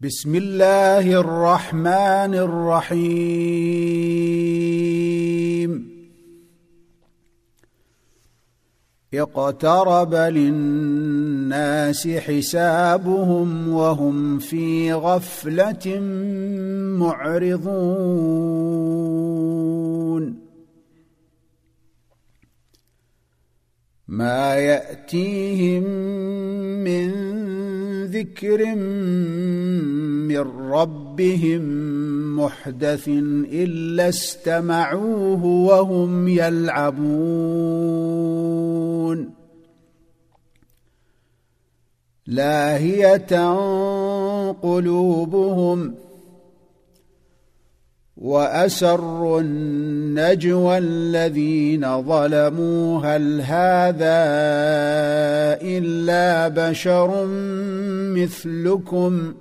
بسم الله الرحمن الرحيم. اقترب للناس حسابهم وهم في غفلة معرضون. ما يأتيهم من ذكر من ربهم محدث الا استمعوه وهم يلعبون. لاهية قلوبهم وأسروا النجوى الذين ظلموا هل هذا إلا بشر مثلكم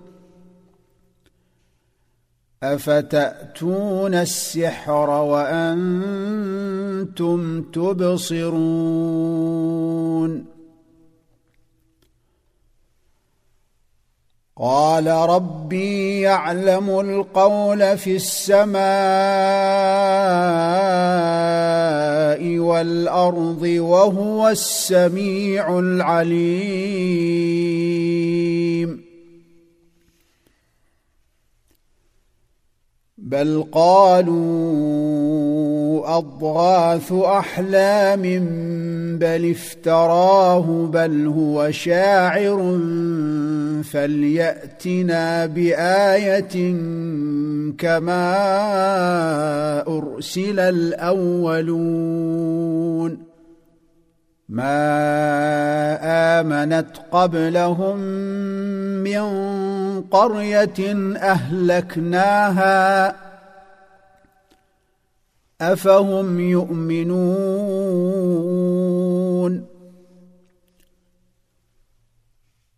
أفتأتون السحر وأنتم تبصرون قال ربي يعلم القول في السماء والأرض وهو السميع العليم. بل قالوا أضغاث أحلام بل افتراه بل هو شاعر فليأتنا بآية كما أرسل الأولون ما آمنت قبلهم من قرية أهلكناها أفهم يؤمنون؟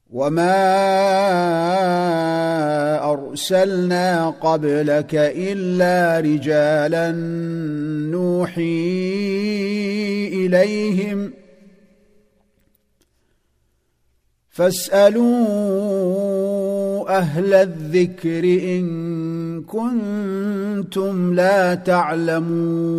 وما أرسلنا قبلك إلا رجالا نوحي إليهم. فاسألوا أهل الذكر إن كنتم لا تعلمون.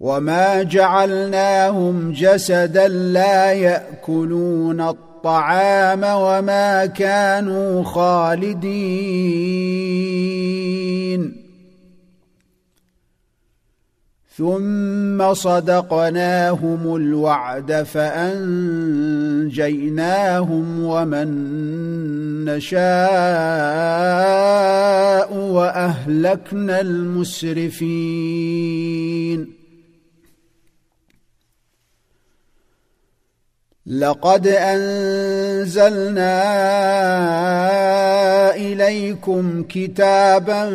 وما جعلناهم جسدا لا يأكلون الطعام وما كانوا خالدين. ثم صدقناهم الوعد فأنجيناهم ومن نشاء وأهلكنا المسرفين. لقد أنزلنا إليكم كتابا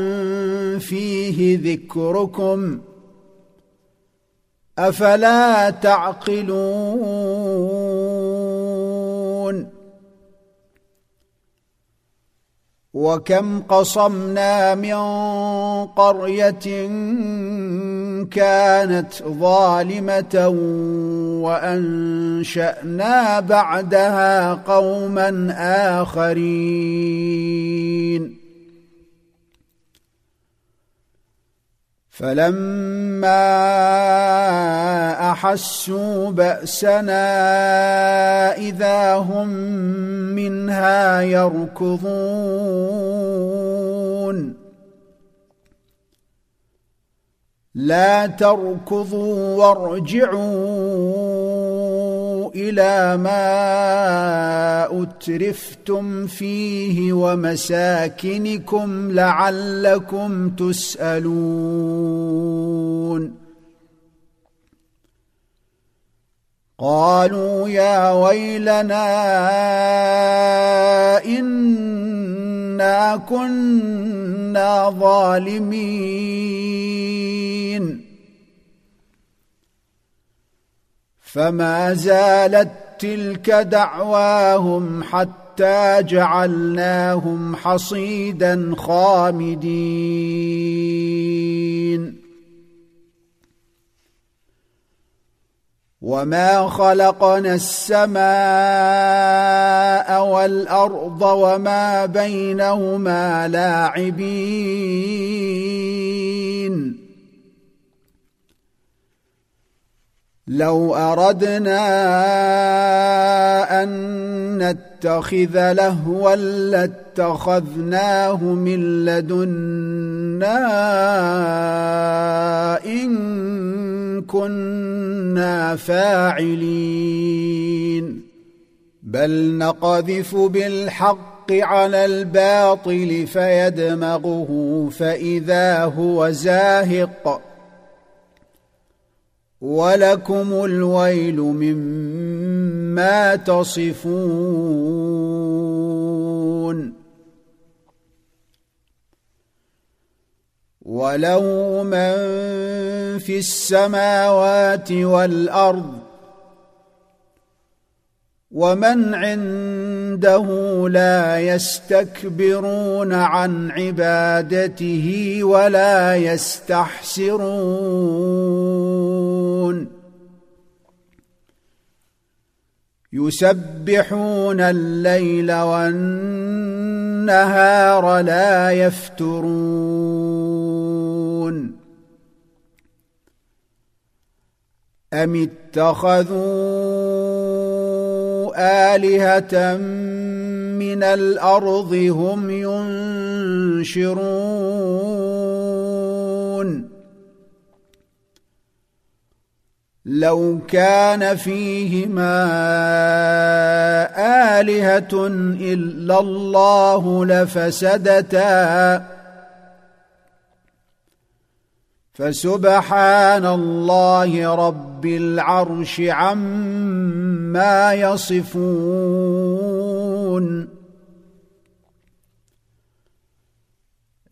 فيه ذكركم أفلا تعقلون؟ وكم قصمنا من قرية كانت ظالمة وأنشأنا بعدها قوما آخرين. فلما أحسوا بأسنا إذا هم منها يركضون. لا تركضوا وارجعوا إلى ما أترفتم فيه ومساكنكم لعلكم تسألون. قالوا يا ويلنا إنا كنا ظالمين. فما زالت تلك دعواهم حتى جعلناهم حصيدا خامدين. وما خلقنا السماء والارض وما بينهما لاعبين. لو أردنا أن نتخذ لهوا لاتخذناه من لدنا إن كنا فاعلين. بل نقذف بالحق على الباطل فيدمغه فإذا هو زاهق ولكم الويل مما تصفون. وله من في السماوات والأرض ومن عنده لا يستكبرون عن عبادته ولا يستحسرون. يسبحون الليل والنهار لا يفترون. أم اتخذوا آلهة من الأرض هم ينشرون؟ لو كان فيهما آلهة إلا الله لفسدتا. فسبحان الله رب العرش عما يصفون.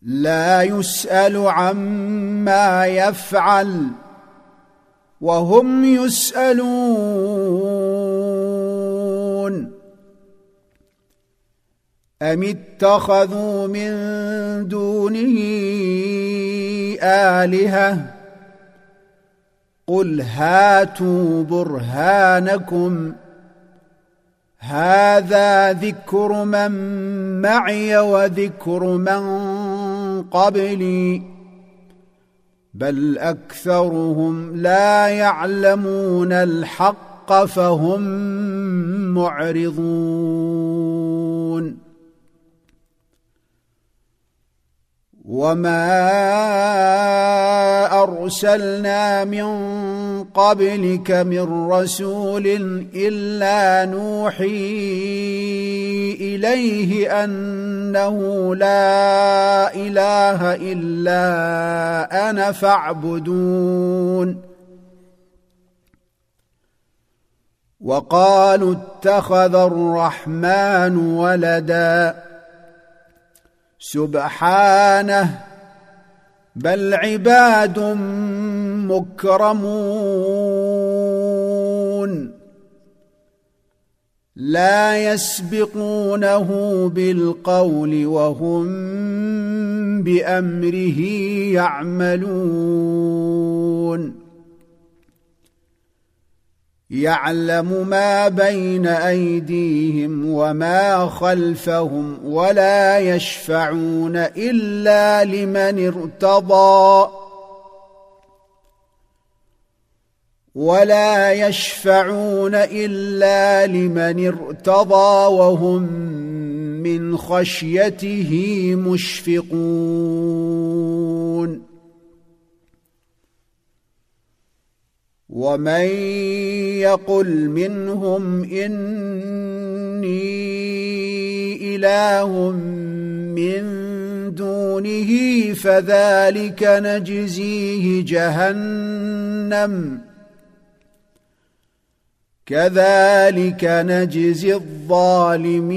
لا يسأل عما يفعل. وهم يسألون. أم اتخذوا من دونه آلهة؟ قل هاتوا برهانكم. هذا ذكر من معي وذكر من قبلي. بل أكثرهم لا يعلمون الحق فهم معرضون وما ارسلنا من قبلك من رسول الا نوحي اليه انه لا اله الا أنا فاعبدون وقالوا اتخذ الرحمن ولدا سبحانه بل عباد مكرمون. لا يسبقونه بالقول وهم بأمره يعملون. يعلم ما بين أيديهم وما خلفهم ولا يشفعون إلا لمن ارتضى ولا يشفعون إلا لمن ارتضى وهم من خشيته مشفقون. ومن يقل منهم اني اله من دونه فذلك نجزيه جهنم كذلك نجزي الظالمين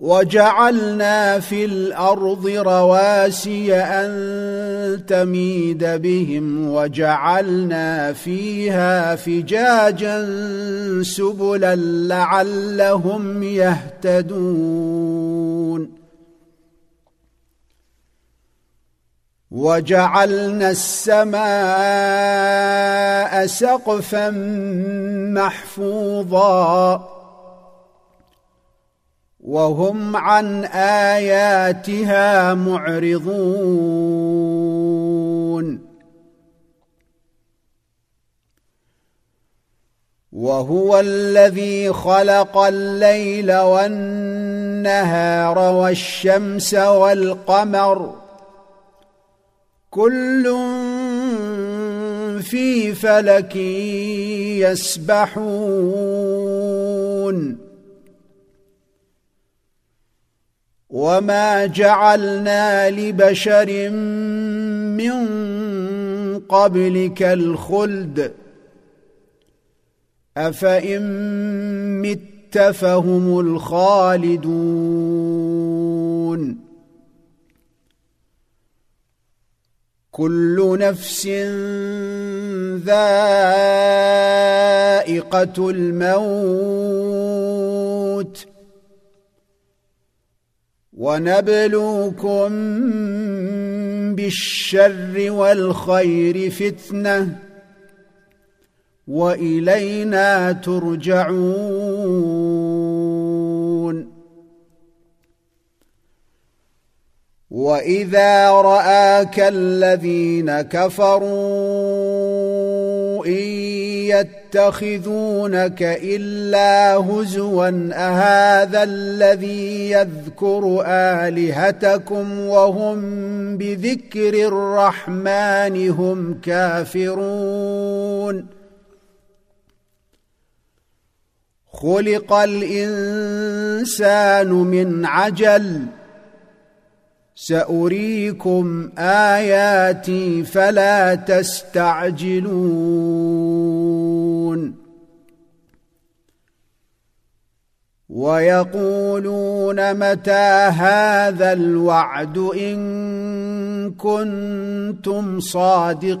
وجعلنا في الأرض رواسي أن تميد بهم وجعلنا فيها فجاجا سبلا لعلهم يهتدون. وجعلنا السماء سقفا محفوظا. وهم عن آياتها معرضون. وهو الذي خلق الليل والنهار والشمس والقمر. كل في فلك يسبحون. وما جعلنا لبشر من قبلك الخلد افان مت فهم الخالدون كل نفس ذائقه الموت ونبلوكم بالشر والخير فتنة وإلينا ترجعون. وإذا رآك الذين كفروا إن يتخذونك إلا هزوا أهذا الذي يذكر آلهتكم وهم بذكر الرحمن هم كافرون؟ خلق الإنسان من عجل. سأريكم آياتي فلا تستعجلون. ويقولون متى هذا الوعد إن كنتم صادقين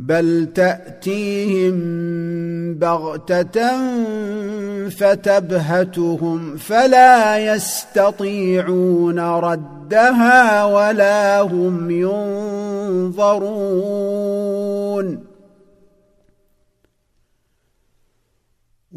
بل تاتيهم بغته فتبهتهم فلا يستطيعون ردها ولا هم ينظرون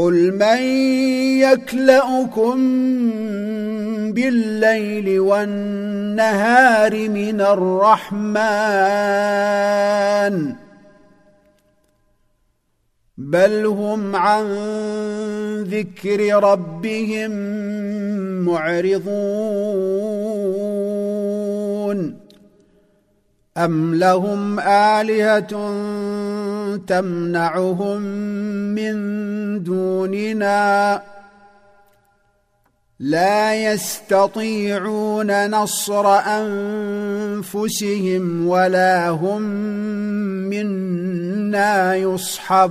قل من يكلأكم بالليل والنهار من الرحمن بل هم عن ذكر ربهم معرضون أم لهم آلهة تمنعهم من دوننا لا يستطيعون نصر أنفسهم ولا هم منا يصحبون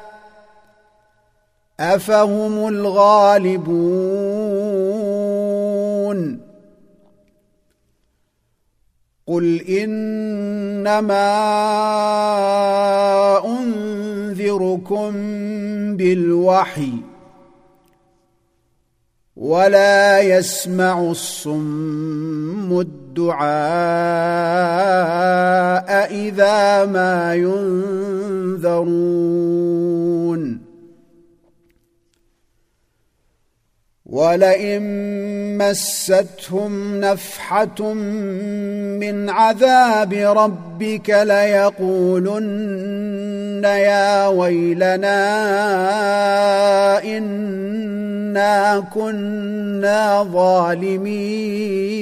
أفهم الغالبون؟ قل إنما أنذركم بالوحي ولا يسمع الصم الدعاء إذا ما ينذرون. ولئن مستهم نفحة من عذاب ربك ليقولن يا ويلنا إنا كنا ظالمين.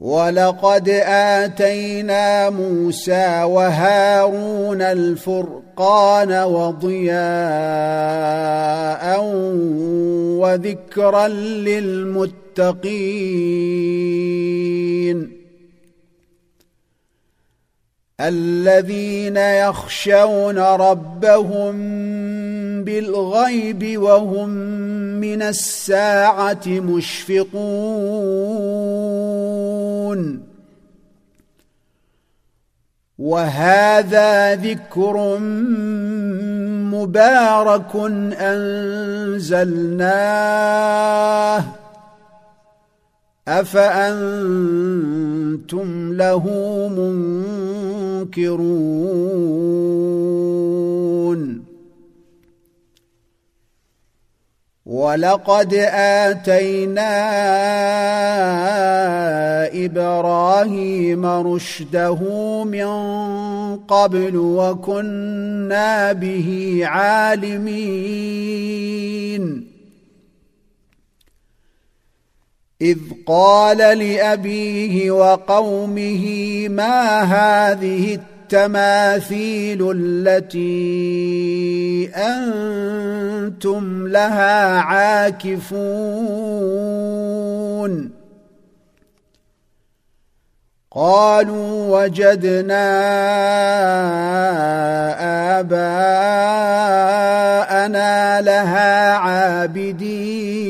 ولقد آتينا موسى وهارون الفرقان وضياء وذكرا للمتقين الذين يخشون ربهم بالغيب وهم من الساعة مشفقون وهذا ذكر مبارك أنزلناه. أفأنتم له منكرون؟ ولقد اتينا إبراهيم رشده من قبل وكنا به عالمين اذ قال لابيه وقومه ما هذه التماثيل التي أنتم لها عاكفون. قالوا وجدنا آباءنا لها عابدين.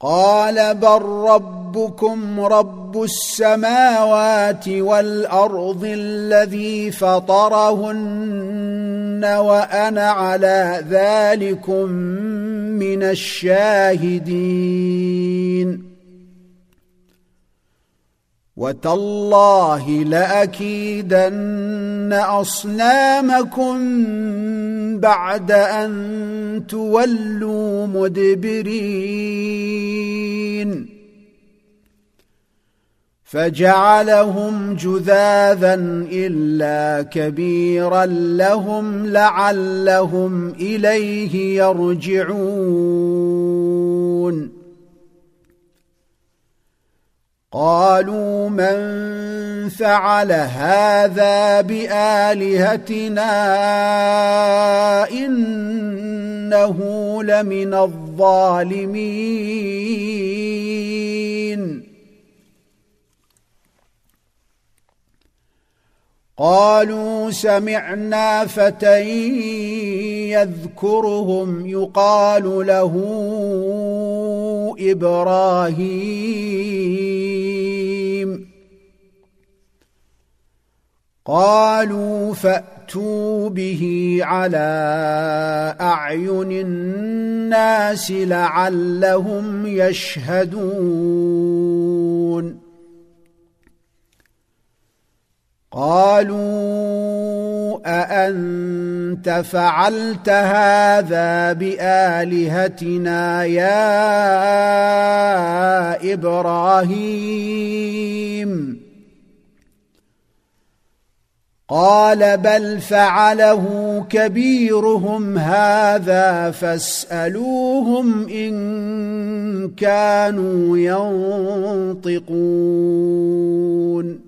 قال بل ربكم رب السماوات والأرض الذي فطرهن وأنا على ذلكم من الشاهدين. وتالله لأكيدن أصنامكم بعد أن تولوا مدبرين. فجعلهم جذاذا إلا كبيرا لهم لعلهم إليه يرجعون. قالوا من فعل هذا بآلهتنا إنه لمن الظالمين قالوا سمعنا فتى يذكرهم يقال له إبراهيم. قالوا فأتوا به على أعين الناس لعلهم يشهدون. قالوا أأنت فعلت هذا بآلهتنا يا إبراهيم؟ قال بل فعله كبيرهم هذا فاسألوهم إن كانوا ينطقون.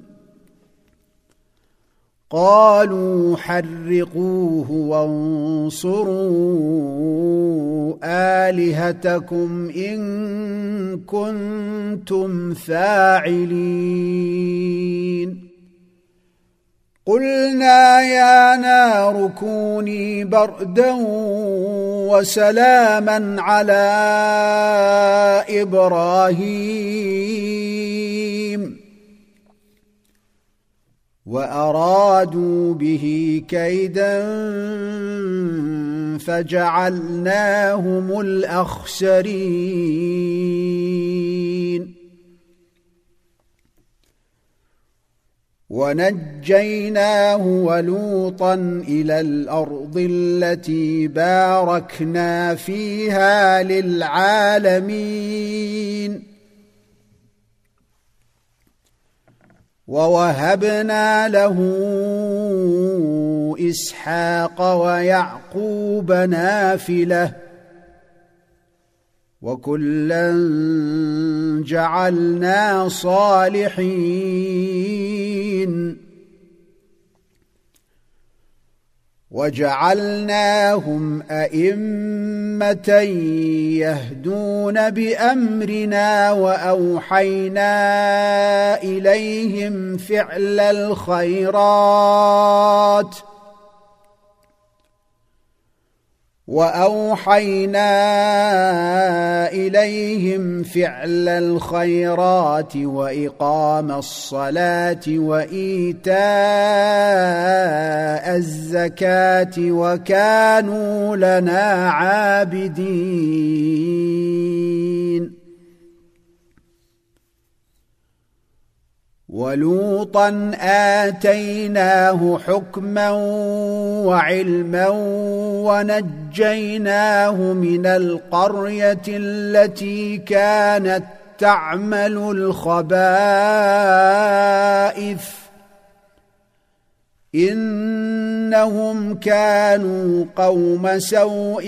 قالوا حرقوه وانصروا آلهتكم إن كنتم فاعلين. قلنا يا نار كوني بردا وسلاما على إبراهيم. وأرادوا به كيدا فجعلناهم الأخسرين. ونجيناه ولوطا إلى الأرض التي باركنا فيها للعالمين. ووهبنا له إسحاق ويعقوب نافلة وكلا جعلنا صالحين وجعلناهم أئمة يهدون بأمرنا وأوحينا إليهم فعل الخيرات وأوحينا إليهم فعل الخيرات وإقام الصلاة وإيتاء الزكاة وكانوا لنا عابدين. ولوطا آتيناه حكما وعلما ونجيناه من القرية التي كانت تعمل الخبائث. إنهم كانوا قوم سوء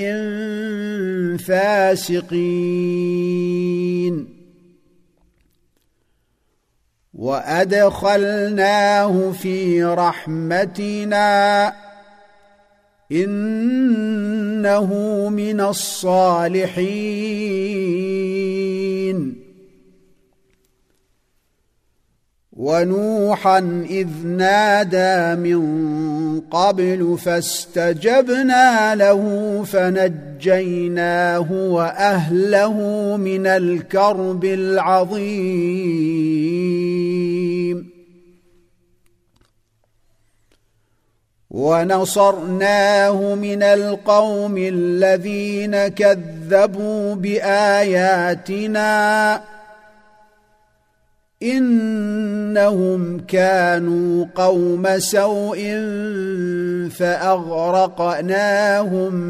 فاسقين. وادخلناه في رحمتنا انه من الصالحين ونوحا إذ نادى من قبل فاستجبنا له فنجيناه وأهله من الكرب العظيم. ونصرناه من القوم الذين كذبوا بآياتنا إنهم كانوا قوم سوء فأغرقناهم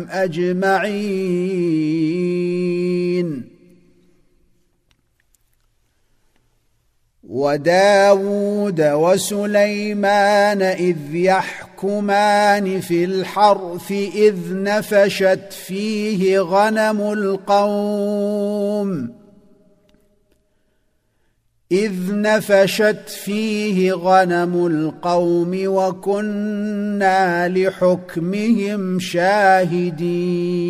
أجمعين. وداود وسليمان إذ يحكمان في الحرث إذ نفشت فيه غنم القوم. إذ نفشت فيه غنم القوم وكنا لحكمهم شاهدين.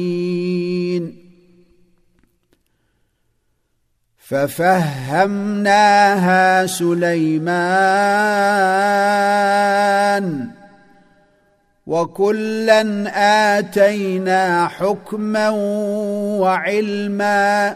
ففهمناها سليمان وكلا آتينا حكما وعلما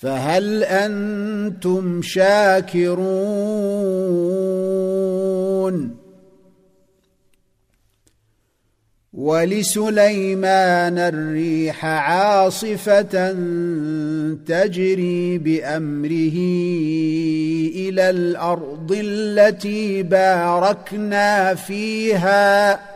فهل أنتم شاكرون؟ ولسليمان الريح عاصفة تجري بأمره إلى الأرض التي باركنا فيها.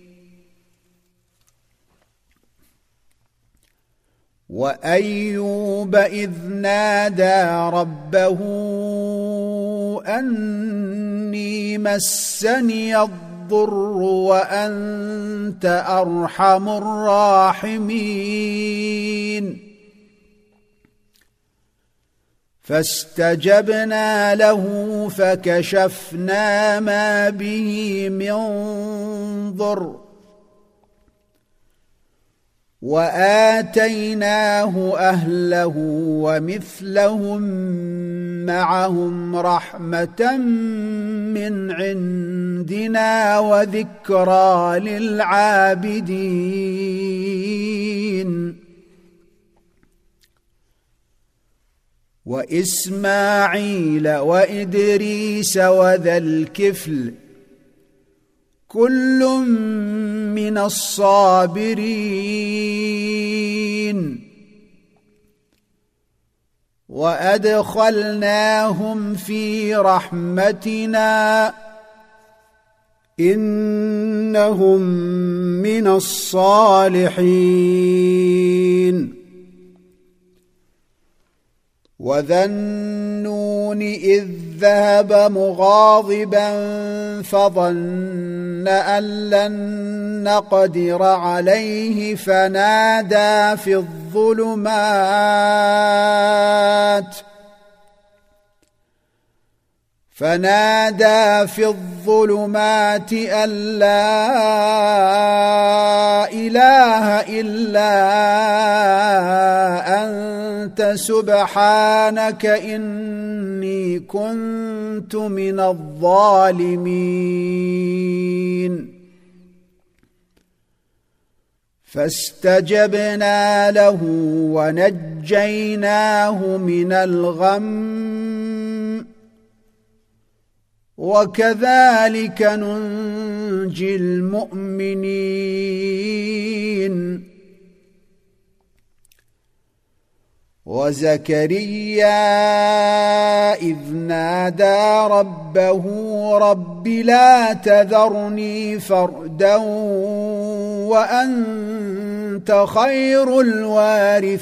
وأيوب إذ نادى ربه أني مسني الضر وأنت أرحم الراحمين. فاستجبنا له فكشفنا ما به من ضر وآتيناه أهله ومثلهم معهم رحمة من عندنا وذكرى للعابدين. وإسماعيل وإدريس وذا الكفل كل من الصابرين. وأدخلناهم في رحمتنا. إنهم من الصالحين. وذا النون اذ ذهب مغاضبا فظن ان لن نقدر عليه فنادى في الظلمات فنادى في الظلمات أن لا إله إلا أنت سبحانك إني كنت من الظالمين. فاستجبنا له ونجيناه من الغم وكذلك ننجي المؤمنين. وزكريا إذ نادى ربه رب لا تذرني فردا وأنت خير الوارثين.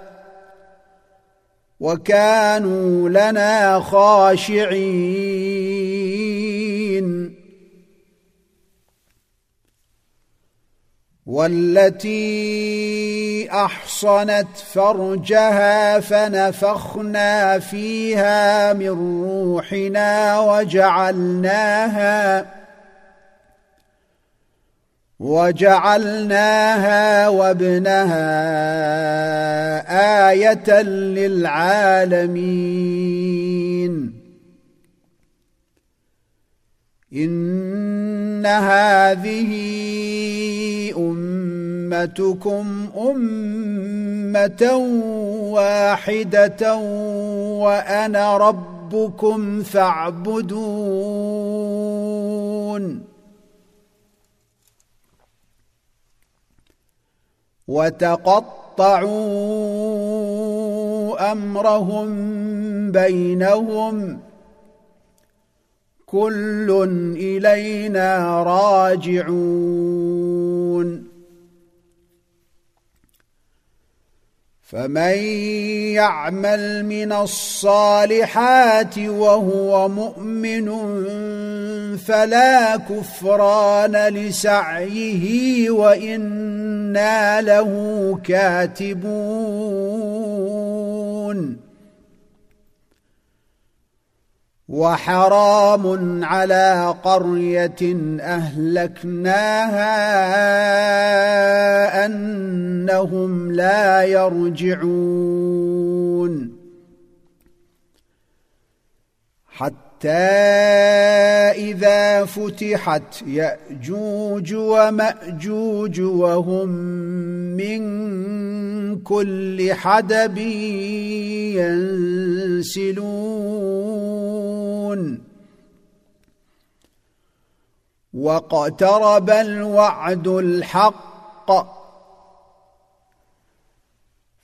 وكانوا لنا خاشعين. والتي أحصنت فرجها فنفخنا فيها من روحنا وجعلناها وجعلناها وابنها آية للعالمين. إن هذه أمتكم أمة واحدة وأنا ربكم فاعبدون. وتقطعوا أمرهم بينهم كل إلينا راجعون فمن يعمل من الصالحات وهو مؤمن فلا كفران لسعيه وإنا له كاتبون. وحرام على قرية أهلكناها أنهم لا يرجعون. حتى إذا فتحت يأجوج ومأجوج وهم من كل حدب ينسلون. واقترب الوعد الحق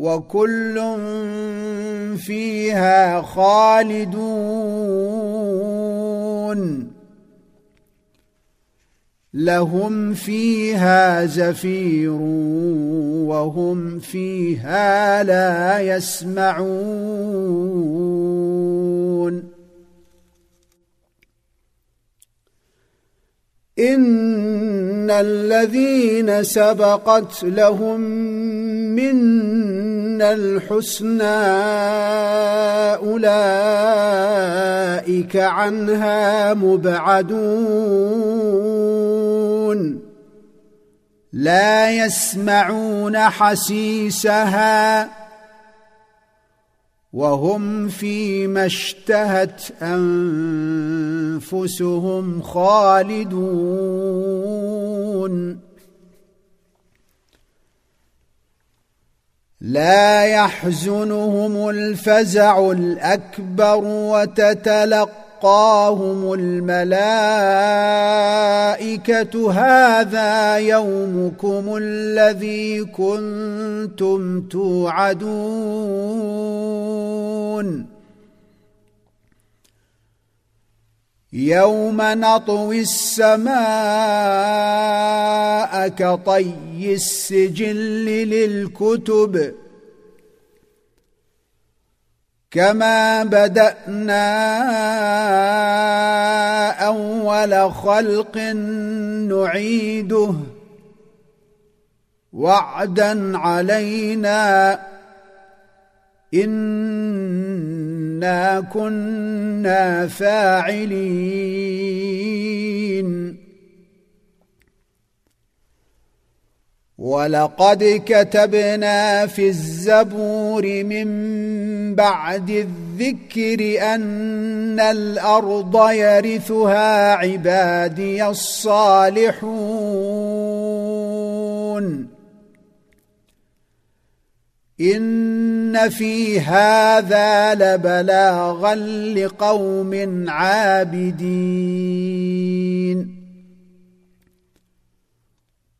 وكل فيها خالدون. لهم فيها زفير وهم فيها لا يسمعون. إن الذين سبقت لهم منا الحسنى أولئك عنها مبعدون. لا يسمعون حسيسها وهم فيما اشتهت أنفسهم خالدون. لا يحزنهم الفزع الأكبر وتتلقاهم الملائكة هذا يومكم الذي كنتم توعدون. يوم نطوي السماء كطي السجل للكتب. كما بدانا اول خلق نعيده وعدا علينا انا كنا فاعلين ولقد كتبنا في الزبور من بعد الذكر أن الأرض يرثها عبادي الصالحون. إن في هذا لبلاغا لقوم عابدين.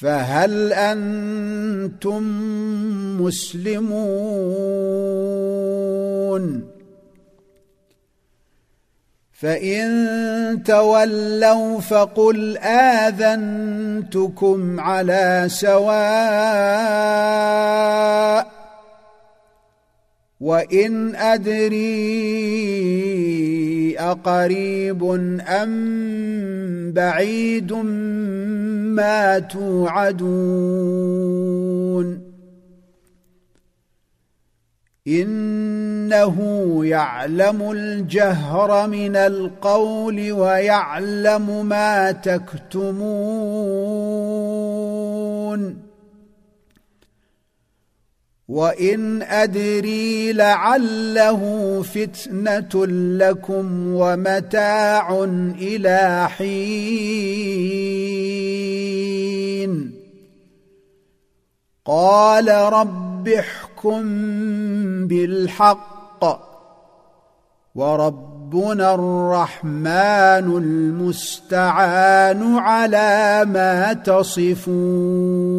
فهل أنتم مسلمون؟ فإن تولوا فقل آذنتكم على سواء وان ادري اقريب ام بعيد ما توعدون انه يعلم الجهر من القول ويعلم ما تكتمون وان ادري لعله فتنه لكم ومتاع إلى حين قال رب احكم بالحق وربنا الرحمن المستعان على ما تصفون